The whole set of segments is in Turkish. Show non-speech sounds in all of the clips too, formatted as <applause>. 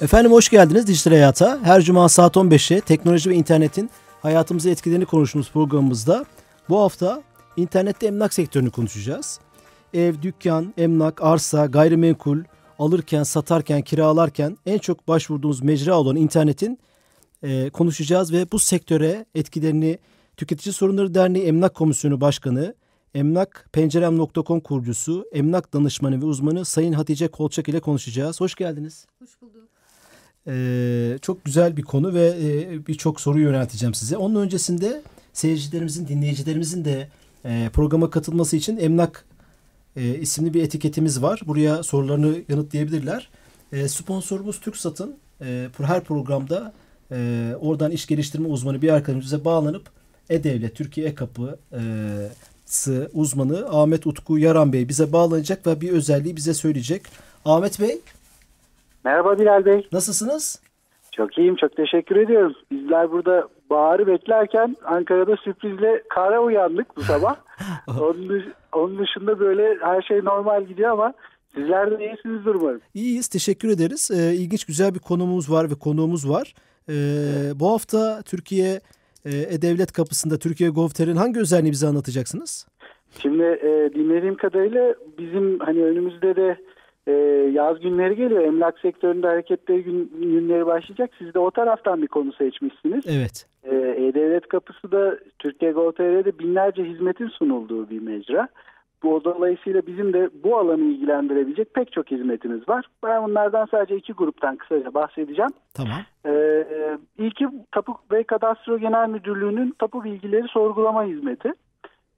Efendim hoş geldiniz Dijital Hayat'a. Her cuma saat 15'e teknoloji ve internetin hayatımıza etkilerini konuştuğumuz programımızda bu hafta internette emlak sektörünü konuşacağız. Ev, dükkan, emlak, arsa, gayrimenkul alırken, satarken, kiralarken en çok başvurduğumuz mecra olan internetin e, konuşacağız ve bu sektöre etkilerini Tüketici Sorunları Derneği Emlak Komisyonu Başkanı, emlakpencerem.com kurucusu, emlak danışmanı ve uzmanı Sayın Hatice Kolçak ile konuşacağız. Hoş geldiniz. Hoş bulduk. Ee, çok güzel bir konu ve e, birçok soru yönelteceğim size. Onun öncesinde seyircilerimizin, dinleyicilerimizin de e, programa katılması için Emlak e, isimli bir etiketimiz var. Buraya sorularını yanıtlayabilirler. Sponsorumuz TürkSat'ın e, her programda oradan iş geliştirme uzmanı bir arkadaşımıza bağlanıp E-Devlet, Türkiye E-Kapı uzmanı Ahmet Utku Yaran Bey bize bağlanacak ve bir özelliği bize söyleyecek. Ahmet Bey Merhaba Bilal Bey. nasılsınız? Çok iyiyim, çok teşekkür ediyorum. Bizler burada baharı beklerken Ankara'da sürprizle kara uyandık bu sabah. <laughs> onun, dış- onun dışında böyle her şey normal gidiyor ama sizler de iyisinizdir umarım. İyiyiz, teşekkür ederiz. Ee, ilginç güzel bir konumuz var ve konuğumuz var. Ee, bu hafta Türkiye e, E-Devlet kapısında Türkiye Gov.tr'in hangi özelliğini bize anlatacaksınız? Şimdi e, dinlediğim kadarıyla bizim hani önümüzde de e, yaz günleri geliyor. Emlak sektöründe hareketleri gün, günleri başlayacak. Siz de o taraftan bir konu seçmişsiniz. Evet. E, E-Devlet kapısı da Türkiye Gov.tr'de binlerce hizmetin sunulduğu bir mecra. Bu dolayısıyla bizim de bu alanı ilgilendirebilecek pek çok hizmetimiz var. Ben bunlardan sadece iki gruptan kısaca bahsedeceğim. Tamam. Ee, ilki Tapu ve Kadastro Genel Müdürlüğü'nün tapu bilgileri sorgulama hizmeti.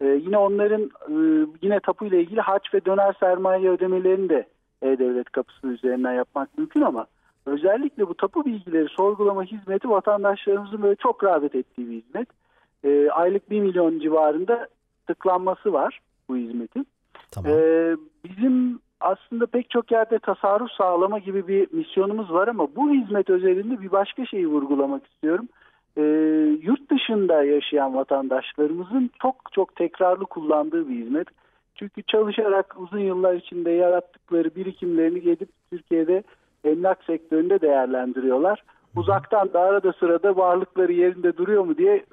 Ee, yine onların e, yine tapu ile ilgili harç ve döner sermaye ödemelerini de E-Devlet kapısı üzerinden yapmak mümkün ama özellikle bu tapu bilgileri sorgulama hizmeti vatandaşlarımızın böyle çok rağbet ettiği bir hizmet. Ee, aylık 1 milyon civarında tıklanması var bu hizmetin. Tamam. Ee, bizim aslında pek çok yerde tasarruf sağlama gibi bir misyonumuz var ama bu hizmet özelinde bir başka şeyi vurgulamak istiyorum. Ee, yurt dışında yaşayan vatandaşlarımızın çok çok tekrarlı kullandığı bir hizmet. Çünkü çalışarak uzun yıllar içinde yarattıkları birikimlerini gelip Türkiye'de emlak sektöründe değerlendiriyorlar. Uzaktan da arada sırada varlıkları yerinde duruyor mu diye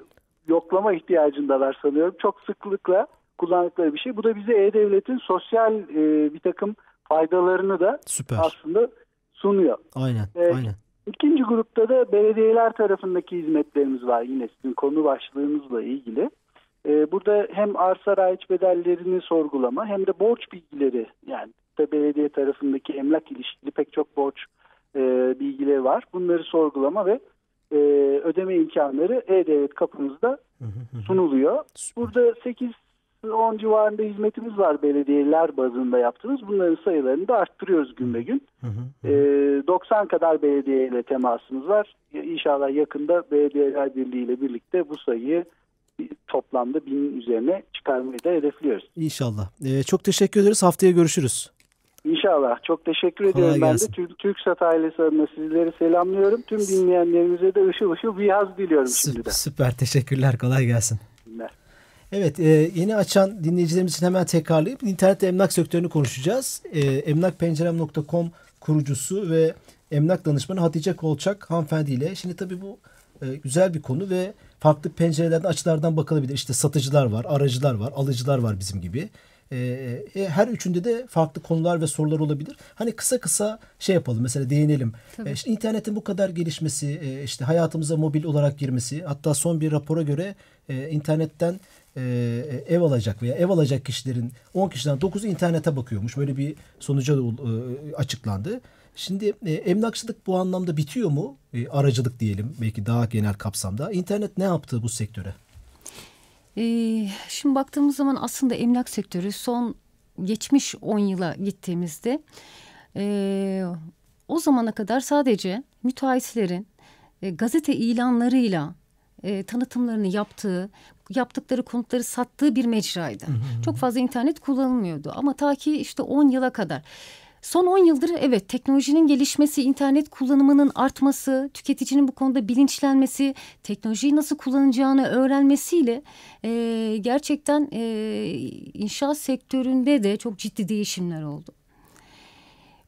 yoklama ihtiyacındalar sanıyorum. Çok sıklıkla kullandıkları bir şey. Bu da bize E-Devlet'in sosyal e, bir takım faydalarını da Süper. aslında sunuyor. Aynen. Evet. Aynen. İkinci grupta da belediyeler tarafındaki hizmetlerimiz var yine sizin konu başlığınızla ilgili. Ee, burada hem arsa raiç bedellerini sorgulama hem de borç bilgileri yani da belediye tarafındaki emlak ilişkili pek çok borç e, bilgileri var. Bunları sorgulama ve e, ödeme imkanları E-Devlet kapımızda sunuluyor. Burada 8-10 civarında hizmetimiz var belediyeler bazında yaptığımız. Bunların sayılarını da arttırıyoruz gün be gün. Hı hı. Ee, 90 kadar belediye ile temasımız var. İnşallah yakında Belediyeler Birliği ile birlikte bu sayıyı toplamda binin üzerine çıkarmayı da hedefliyoruz. İnşallah. Ee, çok teşekkür ederiz. Haftaya görüşürüz. İnşallah. Çok teşekkür Kolay ediyorum ben gelsin. de. Türk, TürkSat ailesi adına sizleri selamlıyorum. Tüm dinleyenlerimize de ışıl ışıl bir yaz diliyorum Sü- şimdiden. süper. Teşekkürler. Kolay gelsin. Günler. Evet, e, yeni açan dinleyicilerimiz için hemen tekrarlayıp internette emlak sektörünü konuşacağız. E, emlakpencerem.com kurucusu ve emlak danışmanı Hatice Kolçak hanımefendi ile. Şimdi tabii bu e, güzel bir konu ve farklı pencerelerden açılardan bakılabilir. İşte satıcılar var, aracılar var, alıcılar var bizim gibi. E, e, her üçünde de farklı konular ve sorular olabilir. Hani kısa kısa şey yapalım mesela değinelim. E, işte internetin bu kadar gelişmesi, e, işte hayatımıza mobil olarak girmesi, hatta son bir rapora göre e, internetten e, ev alacak veya ev alacak kişilerin 10 kişiden 9'u internete bakıyormuş. Böyle bir sonuca da, e, açıklandı. Şimdi e, emlakçılık bu anlamda bitiyor mu? E, aracılık diyelim belki daha genel kapsamda. İnternet ne yaptı bu sektöre? Ee, şimdi baktığımız zaman aslında emlak sektörü son geçmiş 10 yıla gittiğimizde e, o zamana kadar sadece müteahhitlerin e, gazete ilanlarıyla e, tanıtımlarını yaptığı, yaptıkları konutları sattığı bir mecraydı. Çok fazla internet kullanılmıyordu ama ta ki işte 10 yıla kadar. Son 10 yıldır evet teknolojinin gelişmesi, internet kullanımının artması, tüketicinin bu konuda bilinçlenmesi, teknolojiyi nasıl kullanacağını öğrenmesiyle e, gerçekten e, inşaat sektöründe de çok ciddi değişimler oldu.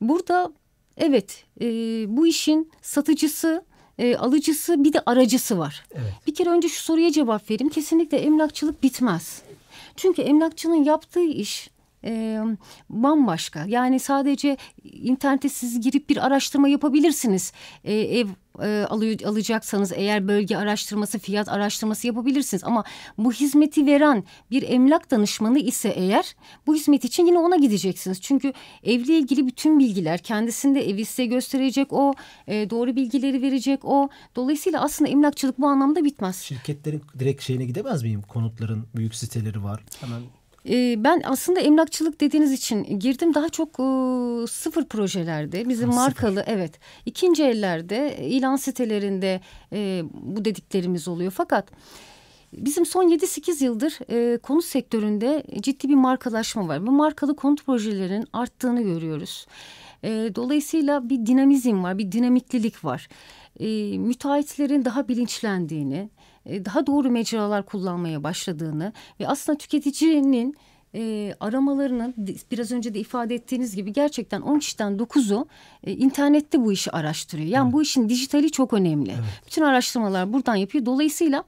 Burada evet e, bu işin satıcısı, e, alıcısı bir de aracısı var. Evet. Bir kere önce şu soruya cevap vereyim. Kesinlikle emlakçılık bitmez. Çünkü emlakçının yaptığı iş e, bambaşka. Yani sadece internete siz girip bir araştırma yapabilirsiniz. E, ev e, alacaksanız eğer bölge araştırması, fiyat araştırması yapabilirsiniz. Ama bu hizmeti veren bir emlak danışmanı ise eğer bu hizmet için yine ona gideceksiniz. Çünkü evle ilgili bütün bilgiler kendisinde evi size gösterecek o, e, doğru bilgileri verecek o. Dolayısıyla aslında emlakçılık bu anlamda bitmez. Şirketlerin direkt şeyine gidemez miyim? Konutların büyük siteleri var. Hemen Ee, ben aslında emlakçılık dediğiniz için girdim. Daha çok e, sıfır projelerde bizim Ha, sıfır. markalı evet ikinci ellerde ilan sitelerinde e, bu dediklerimiz oluyor. Fakat bizim son 7-8 yıldır e, konut sektöründe ciddi bir markalaşma var. Bu markalı konut projelerinin arttığını görüyoruz. E, dolayısıyla bir dinamizm var, bir dinamiklilik var. E, müteahhitlerin daha bilinçlendiğini, e, daha doğru mecralar kullanmaya başladığını ve aslında tüketicinin e, aramalarının biraz önce de ifade ettiğiniz gibi gerçekten 10 kişiden 9'u e, internette bu işi araştırıyor. Yani bu işin dijitali çok önemli. Bütün araştırmalar buradan yapıyor. Dolayısıyla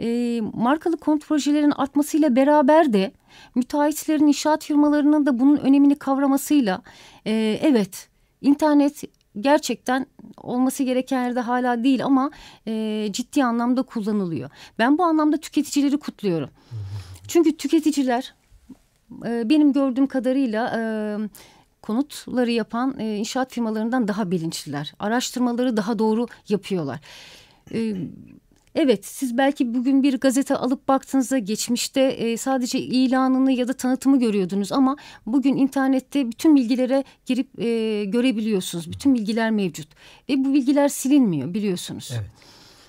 e, markalı konut projelerinin artmasıyla beraber de müteahhitlerin inşaat firmalarının da bunun önemini kavramasıyla e, evet internet gerçekten olması gereken yerde hala değil ama e, ciddi anlamda kullanılıyor. Ben bu anlamda tüketicileri kutluyorum. Çünkü tüketiciler e, benim gördüğüm kadarıyla e, konutları yapan e, inşaat firmalarından daha bilinçliler. Araştırmaları daha doğru yapıyorlar. E, Evet siz belki bugün bir gazete alıp baktığınızda geçmişte e, sadece ilanını ya da tanıtımı görüyordunuz ama bugün internette bütün bilgilere girip e, görebiliyorsunuz. Bütün bilgiler mevcut ve bu bilgiler silinmiyor biliyorsunuz. Evet.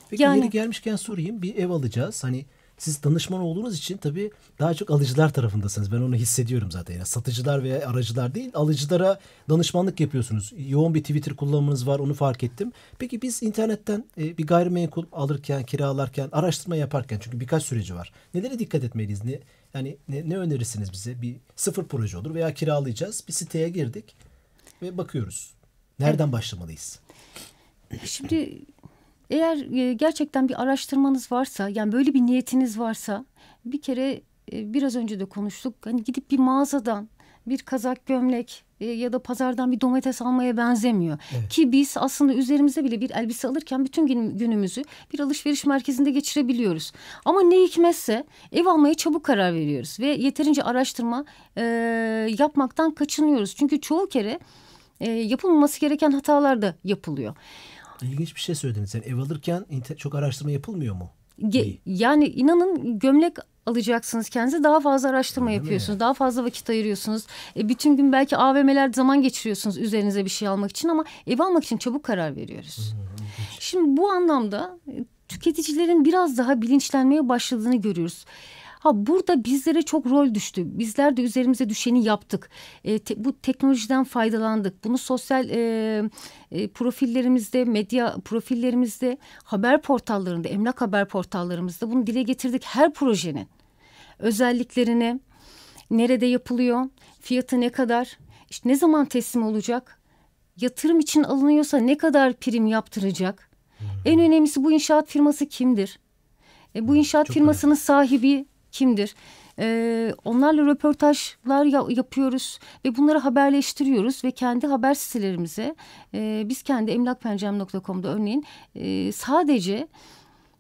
Peki Yani- yeri gelmişken sorayım. Bir ev alacağız. Hani siz danışman olduğunuz için tabii daha çok alıcılar tarafındasınız. Ben onu hissediyorum zaten. Yani satıcılar veya aracılar değil, alıcılara danışmanlık yapıyorsunuz. Yoğun bir Twitter kullanımınız var, onu fark ettim. Peki biz internetten e, bir gayrimenkul alırken, kiralarken, araştırma yaparken çünkü birkaç süreci var. Nelere dikkat etmeliyiz? Ne yani ne, ne önerirsiniz bize? Bir sıfır proje olur veya kiralayacağız. Bir siteye girdik ve bakıyoruz. Nereden başlamalıyız? Şimdi eğer e, gerçekten bir araştırmanız varsa yani böyle bir niyetiniz varsa bir kere e, biraz önce de konuştuk. Hani gidip bir mağazadan bir kazak gömlek e, ya da pazardan bir domates almaya benzemiyor. Evet. Ki biz aslında üzerimize bile bir elbise alırken bütün gün, günümüzü bir alışveriş merkezinde geçirebiliyoruz. Ama ne hikmetse ev almaya çabuk karar veriyoruz ve yeterince araştırma e, yapmaktan kaçınıyoruz. Çünkü çoğu kere e, yapılmaması gereken hatalar da yapılıyor. İlginç bir şey söylediniz. Yani ev alırken çok araştırma yapılmıyor mu? Ge- yani inanın gömlek alacaksınız kendinize daha fazla araştırma mi? yapıyorsunuz. Daha fazla vakit ayırıyorsunuz. E, bütün gün belki AVM'ler zaman geçiriyorsunuz üzerinize bir şey almak için ama ev almak için çabuk karar veriyoruz. Şimdi bu anlamda e, tüketicilerin biraz daha bilinçlenmeye başladığını görüyoruz. Ha burada bizlere çok rol düştü. Bizler de üzerimize düşeni yaptık. E, te- bu teknolojiden faydalandık. Bunu sosyal e, e, profillerimizde, medya profillerimizde, haber portallarında, emlak haber portallarımızda bunu dile getirdik. Her projenin özelliklerini, nerede yapılıyor, fiyatı ne kadar, işte ne zaman teslim olacak, yatırım için alınıyorsa ne kadar prim yaptıracak. En önemlisi bu inşaat firması kimdir? E, bu inşaat çok firmasının sahibi kimdir? E, onlarla röportajlar ya- yapıyoruz ve bunları haberleştiriyoruz ve kendi haber sitelerimize e, biz kendi emlakpencerem.com'da örneğin e, sadece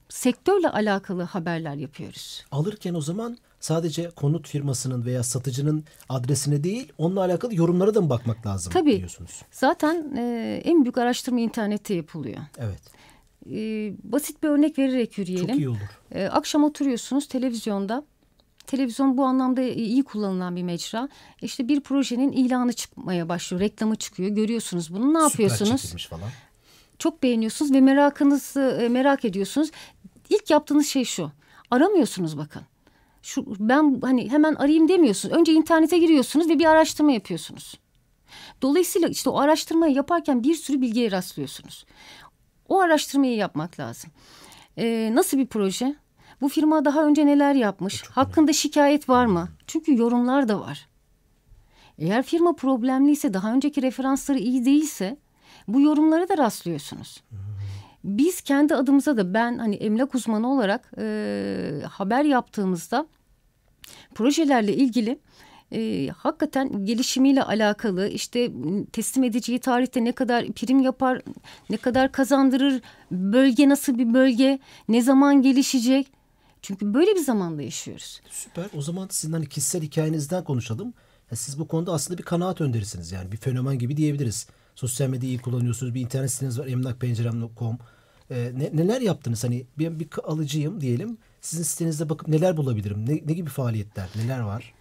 sektörle alakalı haberler yapıyoruz. alırken o zaman sadece konut firmasının veya satıcının adresine değil onunla alakalı yorumlara da mı bakmak lazım Tabii. diyorsunuz? Zaten e, en büyük araştırma internette yapılıyor. Evet. E, basit bir örnek vererek yürüyelim. Çok iyi olur. E, akşam oturuyorsunuz televizyonda Televizyon bu anlamda iyi kullanılan bir mecra. İşte bir projenin ilanı çıkmaya başlıyor, reklamı çıkıyor. Görüyorsunuz bunu. Ne yapıyorsunuz? falan. Çok beğeniyorsunuz ve merakınızı e, merak ediyorsunuz. İlk yaptığınız şey şu. Aramıyorsunuz bakın. Şu ben hani hemen arayayım demiyorsunuz. Önce internete giriyorsunuz ve bir araştırma yapıyorsunuz. Dolayısıyla işte o araştırmayı yaparken bir sürü bilgiye rastlıyorsunuz. O araştırmayı yapmak lazım. Ee, nasıl bir proje? Bu firma daha önce neler yapmış? Hakkında şikayet var mı? Çünkü yorumlar da var. Eğer firma problemliyse, daha önceki referansları iyi değilse bu yorumlara da rastlıyorsunuz. Biz kendi adımıza da ben hani emlak uzmanı olarak e, haber yaptığımızda projelerle ilgili e, hakikaten gelişimiyle alakalı işte teslim edeceği tarihte ne kadar prim yapar, ne kadar kazandırır, bölge nasıl bir bölge, ne zaman gelişecek. Çünkü böyle bir zamanda yaşıyoruz. Süper. O zaman sizin hani kişisel hikayenizden konuşalım. Ya siz bu konuda aslında bir kanaat önderisiniz yani bir fenomen gibi diyebiliriz. Sosyal medyayı iyi kullanıyorsunuz. Bir internet siteniz var emlakpencerem.com. Ee, ne, neler yaptınız? Hani ben bir alıcıyım diyelim. Sizin sitenizde bakıp neler bulabilirim? Ne, ne gibi faaliyetler? Neler var?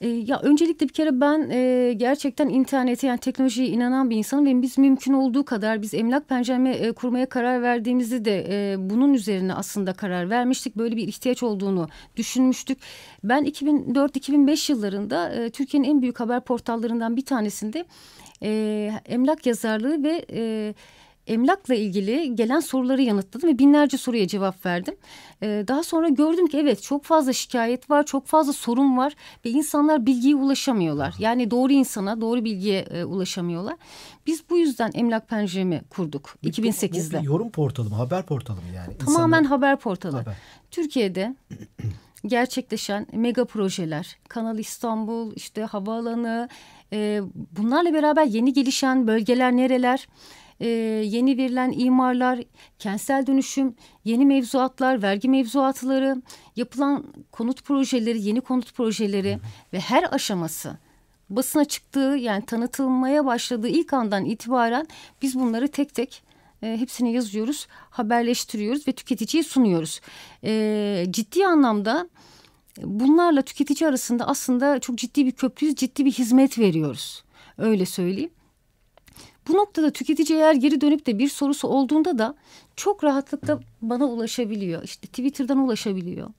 E, ya öncelikle bir kere ben e, gerçekten internete yani teknolojiye inanan bir insanım ve biz mümkün olduğu kadar biz emlak pencereme e, kurmaya karar verdiğimizde de e, bunun üzerine aslında karar vermiştik. Böyle bir ihtiyaç olduğunu düşünmüştük. Ben 2004-2005 yıllarında e, Türkiye'nin en büyük haber portallarından bir tanesinde e, emlak yazarlığı ve e, emlakla ilgili gelen soruları yanıtladım ve binlerce soruya cevap verdim. Ee, daha sonra gördüm ki evet çok fazla şikayet var, çok fazla sorun var ve insanlar bilgiye ulaşamıyorlar. Yani doğru insana, doğru bilgiye e, ulaşamıyorlar. Biz bu yüzden Emlak Penceremi kurduk Bu- 2008'de. Bu bir yorum portalı mı? Haber portalı mı yani? Tamamen İnsanlar- haber portalı. Haber. Türkiye'de <clears throat> gerçekleşen mega projeler, Kanal İstanbul, işte havaalanı, e, bunlarla beraber yeni gelişen bölgeler nereler, e, yeni verilen imarlar, kentsel dönüşüm, yeni mevzuatlar, vergi mevzuatları, yapılan konut projeleri, yeni konut projeleri ve her aşaması basına çıktığı yani tanıtılmaya başladığı ilk andan itibaren biz bunları tek tek e, hepsini yazıyoruz, haberleştiriyoruz ve tüketiciye sunuyoruz. E, ciddi anlamda bunlarla tüketici arasında aslında çok ciddi bir köprüyüz, ciddi bir hizmet veriyoruz. Öyle söyleyeyim. Bu noktada tüketici eğer geri dönüp de bir sorusu olduğunda da çok rahatlıkla bana ulaşabiliyor. İşte Twitter'dan ulaşabiliyor.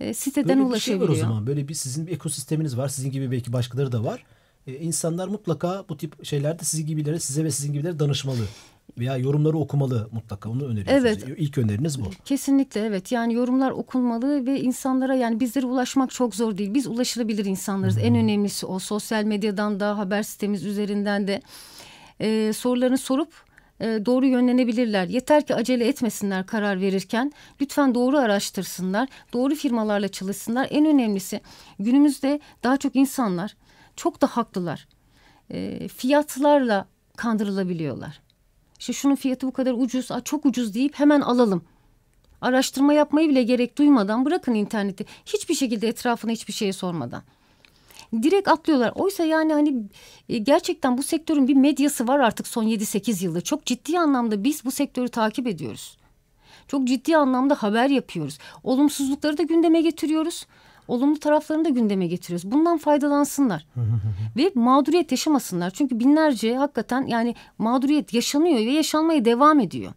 E, siteden Böyle bir şey ulaşabiliyor. var o zaman. Böyle bir sizin bir ekosisteminiz var. Sizin gibi belki başkaları da var. Ee, insanlar mutlaka bu tip şeylerde sizin gibilere, size ve sizin gibilere danışmalı. Veya yorumları okumalı mutlaka. Onu öneriyorsunuz. Evet. İlk öneriniz bu. Kesinlikle evet yani yorumlar okunmalı ve insanlara yani bizlere ulaşmak çok zor değil. Biz ulaşılabilir insanlarız. En önemlisi o sosyal medyadan da haber sitemiz üzerinden de e, sorularını sorup e, doğru yönlenebilirler. Yeter ki acele etmesinler karar verirken. Lütfen doğru araştırsınlar. Doğru firmalarla çalışsınlar. En önemlisi günümüzde daha çok insanlar çok da haklılar. E, fiyatlarla kandırılabiliyorlar. İşte şunun fiyatı bu kadar ucuz, aa, çok ucuz deyip hemen alalım. Araştırma yapmayı bile gerek duymadan bırakın interneti. Hiçbir şekilde etrafına hiçbir şeye sormadan. Direkt atlıyorlar. Oysa yani hani e, gerçekten bu sektörün bir medyası var artık son 7-8 yıldır. Çok ciddi anlamda biz bu sektörü takip ediyoruz. Çok ciddi anlamda haber yapıyoruz. Olumsuzlukları da gündeme getiriyoruz. Olumlu taraflarını da gündeme getiriyoruz. Bundan faydalansınlar. ve mağduriyet yaşamasınlar. Çünkü binlerce hakikaten yani mağduriyet yaşanıyor ve yaşanmaya devam ediyor.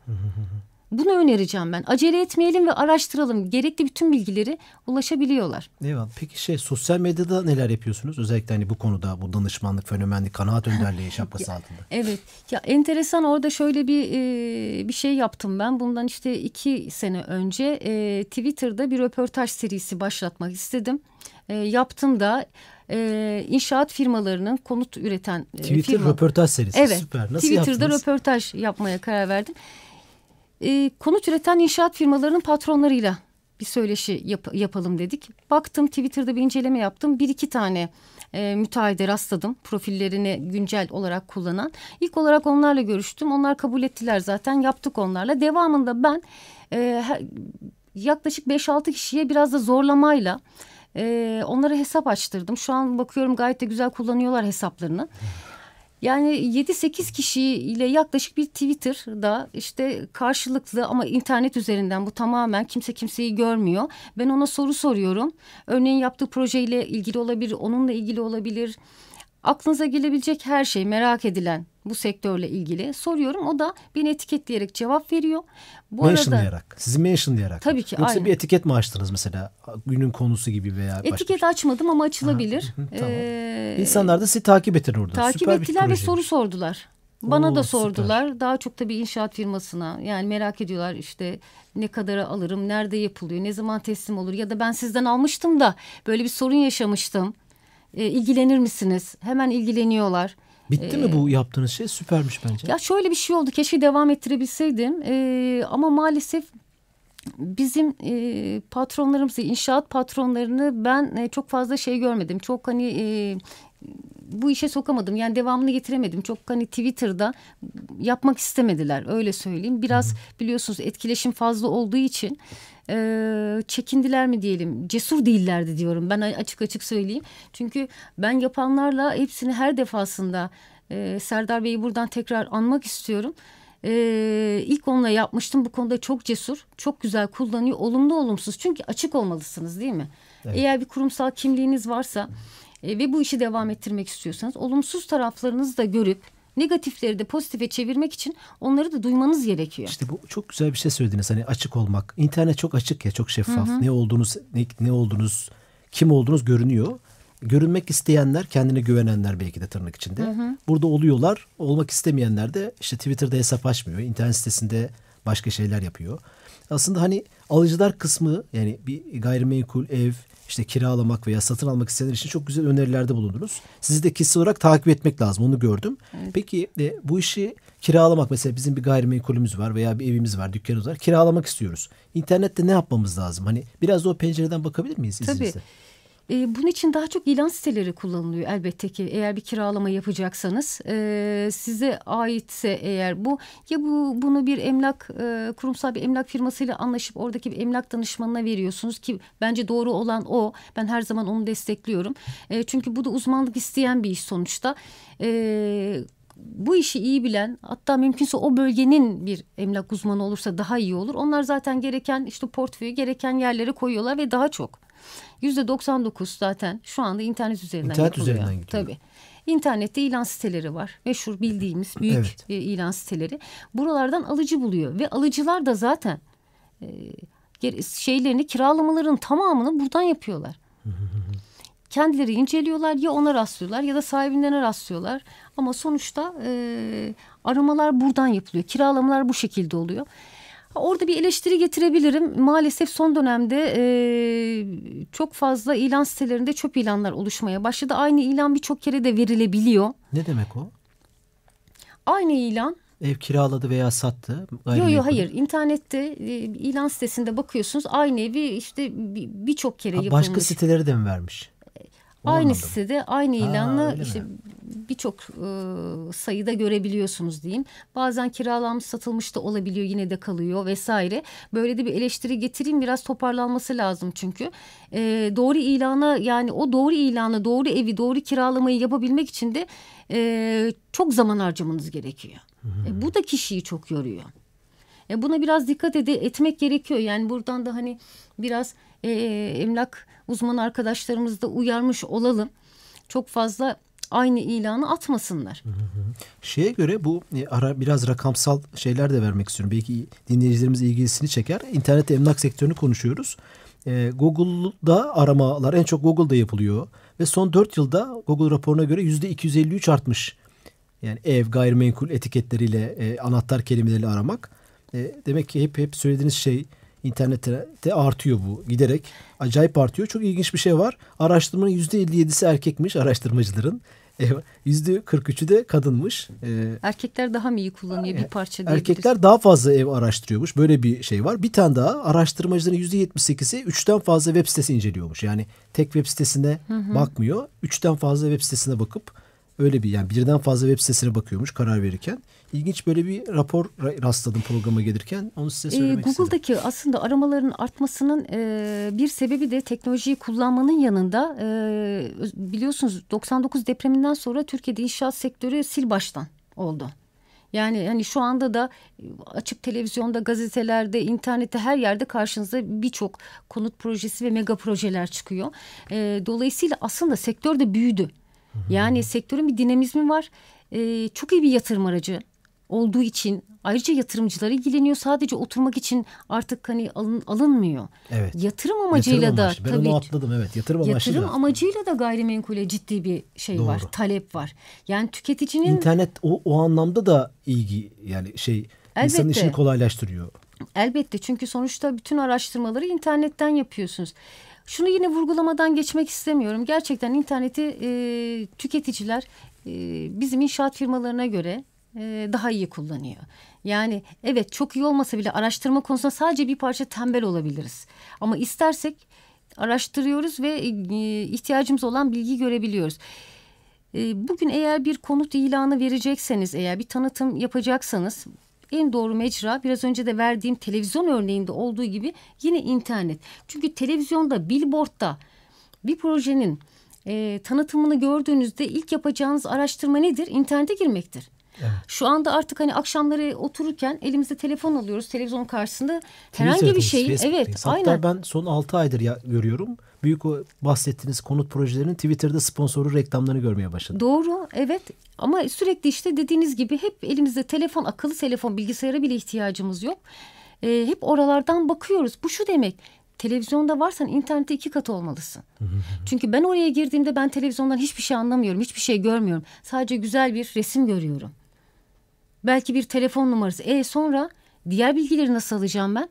Bunu önereceğim ben. Acele etmeyelim ve araştıralım. Gerekli bütün bilgileri ulaşabiliyorlar. Eyvallah. Peki şey sosyal medyada neler yapıyorsunuz? Özellikle hani bu konuda bu danışmanlık, fenomenlik, kanaat önderliği şapkası altında. Evet. Ya enteresan orada şöyle bir e, bir şey yaptım ben. Bundan işte iki sene önce e, Twitter'da bir röportaj serisi başlatmak istedim. E, yaptım da e, inşaat firmalarının konut üreten e, Twitter firma. röportaj serisi. Evet. Süper. Nasıl Twitter'da yaptınız? röportaj yapmaya karar verdim. E, konut üreten inşaat firmalarının patronlarıyla bir söyleşi yap- yapalım dedik. Baktım Twitter'da bir inceleme yaptım. Bir iki tane e, müteahhide rastladım. Profillerini güncel olarak kullanan. İlk olarak onlarla görüştüm. Onlar kabul ettiler zaten. Yaptık onlarla. Devamında ben e, yaklaşık 5-6 kişiye biraz da zorlamayla e, onlara hesap açtırdım. Şu an bakıyorum gayet de güzel kullanıyorlar hesaplarını. Yani 7-8 kişiyle yaklaşık bir Twitter'da işte karşılıklı ama internet üzerinden bu tamamen kimse kimseyi görmüyor. Ben ona soru soruyorum. Örneğin yaptığı projeyle ilgili olabilir, onunla ilgili olabilir. Aklınıza gelebilecek her şey merak edilen bu sektörle ilgili soruyorum. O da beni etiketleyerek cevap veriyor. Bu mentionlayarak. Arada, sizi mentionlayarak. Tabii ki. Yoksa aynen. bir etiket mi açtınız mesela? Günün konusu gibi veya Etiket başka şey. açmadım ama açılabilir. Ha, tamam. Ee, İnsanlar da sizi takip ettin orada. Takip Süper ettiler ve soru sordular. Bana Oo, da sordular. Süper. Daha çok tabii inşaat firmasına. Yani merak ediyorlar işte ne kadara alırım, nerede yapılıyor, ne zaman teslim olur ya da ben sizden almıştım da böyle bir sorun yaşamıştım. E, ilgilenir misiniz? Hemen ilgileniyorlar. Bitti ee, mi bu yaptığınız şey? Süpermiş bence. Ya şöyle bir şey oldu. Keşke devam ettirebilseydim. Ee, ama maalesef bizim e, patronlarımızı, inşaat patronlarını ben e, çok fazla şey görmedim. Çok hani e, bu işe sokamadım. Yani devamını getiremedim. Çok hani Twitter'da yapmak istemediler. Öyle söyleyeyim. Biraz Hı -hı. biliyorsunuz etkileşim fazla olduğu için e, çekindiler mi diyelim. Cesur değillerdi diyorum. Ben açık açık söyleyeyim. Çünkü ben yapanlarla hepsini her defasında e, Serdar Bey'i buradan tekrar anmak istiyorum. Ee, ilk onunla yapmıştım. Bu konuda çok cesur, çok güzel kullanıyor. Olumlu olumsuz. Çünkü açık olmalısınız değil mi? Evet. Eğer bir kurumsal kimliğiniz varsa e, ve bu işi devam ettirmek istiyorsanız olumsuz taraflarınızı da görüp negatifleri de pozitife çevirmek için onları da duymanız gerekiyor. İşte bu çok güzel bir şey söylediniz. Hani açık olmak. İnternet çok açık ya, çok şeffaf. Hı hı. Ne olduğunuz, ne, ne olduğunuz, kim olduğunuz görünüyor. Görünmek isteyenler, kendine güvenenler belki de tırnak içinde. Hı hı. Burada oluyorlar. Olmak istemeyenler de işte Twitter'da hesap açmıyor. internet sitesinde başka şeyler yapıyor. Aslında hani alıcılar kısmı yani bir gayrimenkul ev, işte kiralamak veya satın almak isteyenler için çok güzel önerilerde bulundunuz. Sizi de kişisel olarak takip etmek lazım. Onu gördüm. Evet. Peki e, bu işi kiralamak mesela bizim bir gayrimenkulümüz var veya bir evimiz var, dükkanımız var. Kiralamak istiyoruz. İnternette ne yapmamız lazım? Hani biraz da o pencereden bakabilir miyiz izninizle? E, bunun için daha çok ilan siteleri kullanılıyor elbette ki. Eğer bir kiralama yapacaksanız e, size aitse eğer bu ya bu bunu bir emlak e, kurumsal bir emlak firmasıyla anlaşıp oradaki bir emlak danışmanına veriyorsunuz ki bence doğru olan o. Ben her zaman onu destekliyorum. E, çünkü bu da uzmanlık isteyen bir iş sonuçta. E, bu işi iyi bilen hatta mümkünse o bölgenin bir emlak uzmanı olursa daha iyi olur. Onlar zaten gereken işte portföyü gereken yerlere koyuyorlar ve daha çok. Yüzde 99 zaten şu anda internet üzerinden internet yapılıyor. üzerinden gidiyor. Tabii. İnternette ilan siteleri var. Meşhur bildiğimiz büyük evet. E, ilan siteleri. Buralardan alıcı buluyor ve alıcılar da zaten e, şeylerini kiralamaların tamamını buradan yapıyorlar. <laughs> Kendileri inceliyorlar ya ona rastlıyorlar ya da sahibinden rastlıyorlar. Ama sonuçta e, aramalar buradan yapılıyor. Kiralamalar bu şekilde oluyor. Orada bir eleştiri getirebilirim. Maalesef son dönemde e, çok fazla ilan sitelerinde çöp ilanlar oluşmaya başladı. Aynı ilan birçok kere de verilebiliyor. Ne demek o? Aynı ilan ev kiraladı veya sattı. Yok yok hayır. İnternette e, ilan sitesinde bakıyorsunuz aynı evi işte birçok kere ha, yapılmış. Başka siteleri de mi vermiş? O aynı anladım. sitede aynı ilanla işte birçok e, sayıda görebiliyorsunuz diyeyim. Bazen kiralanmış satılmış da olabiliyor yine de kalıyor vesaire. Böyle de bir eleştiri getireyim biraz toparlanması lazım çünkü. E, doğru ilana yani o doğru ilana doğru evi doğru kiralamayı yapabilmek için de e, çok zaman harcamanız gerekiyor. E, bu da kişiyi çok yoruyor. E, buna biraz dikkat ed etmek gerekiyor. Yani buradan da hani biraz e, emlak uzman arkadaşlarımızı da uyarmış olalım. Çok fazla aynı ilanı atmasınlar. Şeye göre bu e, ara biraz rakamsal şeyler de vermek istiyorum. Belki dinleyicilerimiz ilgisini çeker. İnternet emlak sektörünü konuşuyoruz. E, Google'da aramalar en çok Google'da yapılıyor. Ve son 4 yılda Google raporuna göre %253 artmış. Yani ev, gayrimenkul etiketleriyle, e, anahtar kelimeleriyle aramak. E, demek ki hep hep söylediğiniz şey internette artıyor bu giderek. Acayip artıyor. Çok ilginç bir şey var. Araştırmanın %57'si erkekmiş araştırmacıların. Yüzde 43'ü de kadınmış. Ee, Erkekler daha mı iyi kullanıyor bir parça diyebiliriz. Erkekler daha fazla ev araştırıyormuş. Böyle bir şey var. Bir tane daha araştırmacıların yüzde 78'i üçten fazla web sitesi inceliyormuş. Yani tek web sitesine hı hı. bakmıyor. Üçten fazla web sitesine bakıp Öyle bir yani birden fazla web sitesine bakıyormuş karar verirken. İlginç böyle bir rapor rastladım programa gelirken. Onu size söylemek ee, Google'daki istedim. aslında aramaların artmasının e, bir sebebi de teknolojiyi kullanmanın yanında e, biliyorsunuz 99 depreminden sonra Türkiye'de inşaat sektörü sil baştan oldu. Yani hani şu anda da açık televizyonda, gazetelerde, internette her yerde karşınıza birçok konut projesi ve mega projeler çıkıyor. E, dolayısıyla aslında sektör de büyüdü. Yani sektörün bir dinamizmi var. E, çok iyi bir yatırım aracı olduğu için ayrıca yatırımcılar ilgileniyor. Sadece oturmak için artık hani alın, alınmıyor. Evet. Yatırım amacıyla yatırım da amaçlı. Ben tabii onu atladım evet. Yatırım. Yatırım da. amacıyla da gayrimenkule ciddi bir şey Doğru. var. Talep var. Yani tüketicinin İnternet o, o anlamda da ilgi yani şey Elbette. insanın işini kolaylaştırıyor. elbette çünkü sonuçta bütün araştırmaları internetten yapıyorsunuz. Şunu yine vurgulamadan geçmek istemiyorum. Gerçekten interneti e, tüketiciler e, bizim inşaat firmalarına göre e, daha iyi kullanıyor. Yani evet çok iyi olmasa bile araştırma konusunda sadece bir parça tembel olabiliriz. Ama istersek araştırıyoruz ve e, ihtiyacımız olan bilgiyi görebiliyoruz. E, bugün eğer bir konut ilanı verecekseniz, eğer bir tanıtım yapacaksanız en doğru mecra biraz önce de verdiğim televizyon örneğinde olduğu gibi yine internet. Çünkü televizyonda, billboardda bir projenin e, tanıtımını gördüğünüzde ilk yapacağınız araştırma nedir? İnternete girmektir. Evet. Şu anda artık hani akşamları otururken elimizde telefon alıyoruz televizyonun karşısında herhangi bir şeyin evet Hatta aynen. ben son 6 aydır ya, görüyorum. Büyük o bahsettiğiniz konut projelerinin Twitter'da sponsoru reklamlarını görmeye başladım. Doğru evet ama sürekli işte dediğiniz gibi hep elimizde telefon akıllı telefon bilgisayara bile ihtiyacımız yok. Ee, hep oralardan bakıyoruz. Bu şu demek televizyonda varsan internette iki katı olmalısın. Çünkü ben oraya girdiğimde ben televizyondan hiçbir şey anlamıyorum, hiçbir şey görmüyorum. Sadece güzel bir resim görüyorum. Belki bir telefon numarası. E sonra diğer bilgileri nasıl alacağım ben?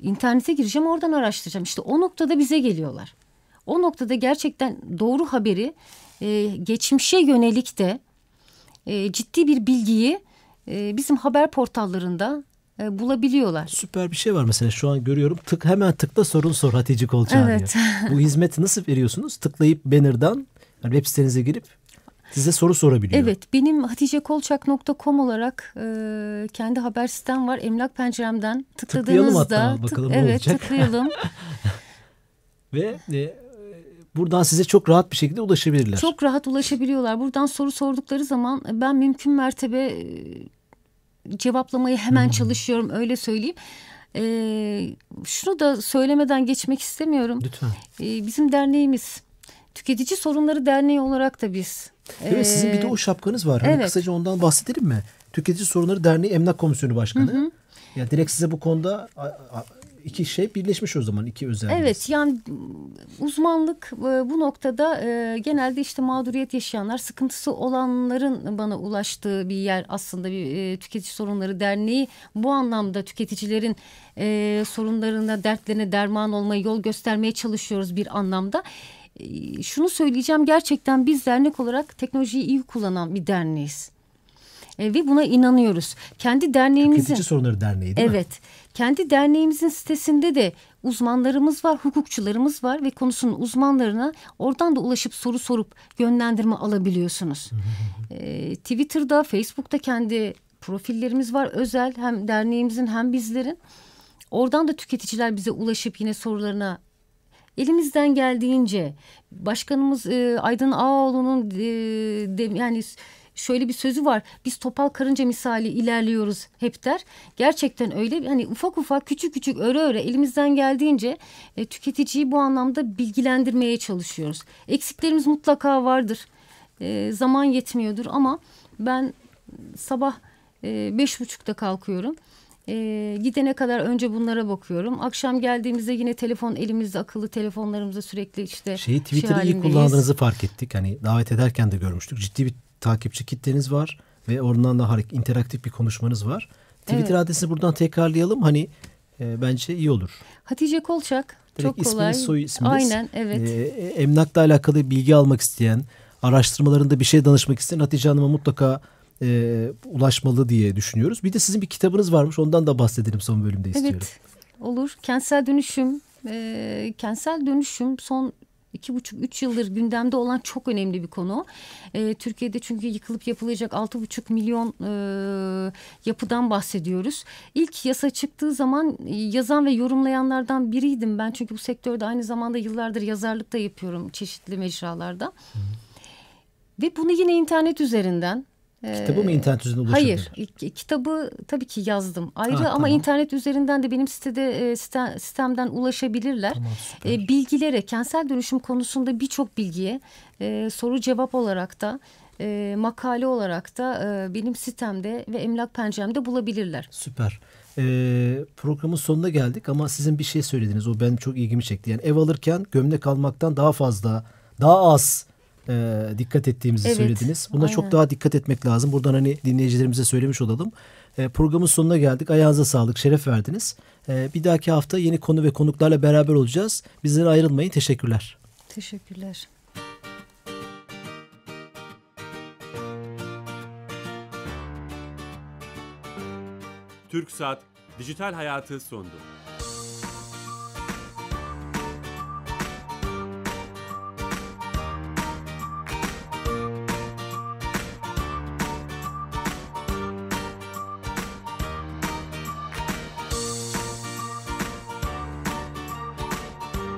İnternete gireceğim oradan araştıracağım. İşte o noktada bize geliyorlar. O noktada gerçekten doğru haberi e, geçmişe yönelik de e, ciddi bir bilgiyi e, bizim haber portallarında e, bulabiliyorlar. Süper bir şey var mesela şu an görüyorum. Tık hemen tıkla sorun sor Hatice Kolçağ evet. Bu hizmeti nasıl veriyorsunuz? Tıklayıp banner'dan yani web sitenize girip size soru sorabiliyor. Evet benim haticekolçak.com olarak e, kendi haber sitem var. Emlak penceremden tıkladığınızda hatta, bakalım tık, ne evet olacak. tıklayalım. <laughs> <laughs> Ve e, buradan size çok rahat bir şekilde ulaşabilirler. Çok rahat ulaşabiliyorlar. Buradan soru sordukları zaman ben mümkün mertebe e, cevaplamayı hemen hmm. çalışıyorum öyle söyleyeyim. Ee, şunu da söylemeden geçmek istemiyorum. Lütfen. Ee, bizim derneğimiz Tüketici Sorunları Derneği olarak da biz. Evet ee, sizin bir de o şapkanız var. Hani evet. kısaca ondan bahsedelim mi? Tüketici Sorunları Derneği Emlak Komisyonu Başkanı. Hı hı. Ya direkt size bu konuda iki şey birleşmiş o zaman iki özellik. Evet yani uzmanlık bu noktada genelde işte mağduriyet yaşayanlar sıkıntısı olanların bana ulaştığı bir yer aslında bir tüketici sorunları derneği bu anlamda tüketicilerin sorunlarına dertlerine derman olmayı yol göstermeye çalışıyoruz bir anlamda şunu söyleyeceğim gerçekten biz dernek olarak teknolojiyi iyi kullanan bir derneğiz. E, ve buna inanıyoruz. Kendi derneğimizin Tüketici Sorunları Derneği değil evet, mi? Kendi derneğimizin sitesinde de uzmanlarımız var, hukukçularımız var ve konusunun uzmanlarına oradan da ulaşıp soru sorup yönlendirme alabiliyorsunuz. e, Twitter'da, Facebook'ta kendi profillerimiz var özel hem derneğimizin hem bizlerin. Oradan da tüketiciler bize ulaşıp yine sorularına elimizden geldiğince başkanımız e, Aydın Ağoğlu'nun e, de, yani şöyle bir sözü var. Biz topal karınca misali ilerliyoruz hep der. Gerçekten öyle. Hani ufak ufak küçük küçük öre öre elimizden geldiğince e, tüketiciyi bu anlamda bilgilendirmeye çalışıyoruz. Eksiklerimiz mutlaka vardır. E, zaman yetmiyordur ama ben sabah e, beş buçukta kalkıyorum. E, gidene kadar önce bunlara bakıyorum. Akşam geldiğimizde yine telefon elimizde akıllı telefonlarımızda sürekli işte Şeyi Twitter'ı şey iyi kullandığınızı fark ettik. Hani davet ederken de görmüştük. Ciddi bir takipçi kitleniz var ve oradan da interaktif bir konuşmanız var. Twitter evet. adresini buradan tekrarlayalım. Hani e, bence iyi olur. Hatice Kolçak. Direkt çok kolay. soy isminiz. Aynen evet. E, emlakla alakalı bilgi almak isteyen, araştırmalarında bir şey danışmak isteyen Hatice Hanım'a mutlaka e, ulaşmalı diye düşünüyoruz. Bir de sizin bir kitabınız varmış. Ondan da bahsedelim son bölümde istiyorum. Evet olur. Kentsel dönüşüm. E, kentsel dönüşüm son iki buçuk üç yıldır gündemde olan çok önemli bir konu. E, Türkiye'de çünkü yıkılıp yapılacak altı buçuk milyon e, yapıdan bahsediyoruz. İlk yasa çıktığı zaman e, yazan ve yorumlayanlardan biriydim ben. Çünkü bu sektörde aynı zamanda yıllardır yazarlık da yapıyorum çeşitli mecralarda. Ve bunu yine internet üzerinden Kitabı mı internet üzerinden ulaşabilir? Hayır. Kitabı tabii ki yazdım ayrı Ha, ama tamam. internet üzerinden de benim sitede e, sistemden ulaşabilirler. Tamam, süper. E, bilgilere, kentsel dönüşüm konusunda birçok bilgiye e, soru cevap olarak da e, makale olarak da e, benim sitemde ve Emlak Pencerem'de bulabilirler. Süper. Ee, programın sonuna geldik ama sizin bir şey söylediniz. O benim çok ilgimi çekti. Yani ev alırken gömlek almaktan daha fazla, daha az e, dikkat ettiğimizi Evet, söylediniz. Buna çok aynen. daha dikkat etmek lazım. Buradan hani dinleyicilerimize söylemiş olalım. E, programın sonuna geldik. Ayağınıza sağlık, şeref verdiniz. E, bir dahaki hafta yeni konu ve konuklarla beraber olacağız. Bizden ayrılmayın. Teşekkürler. Teşekkürler. Türk Saat Dijital Hayatı sondu.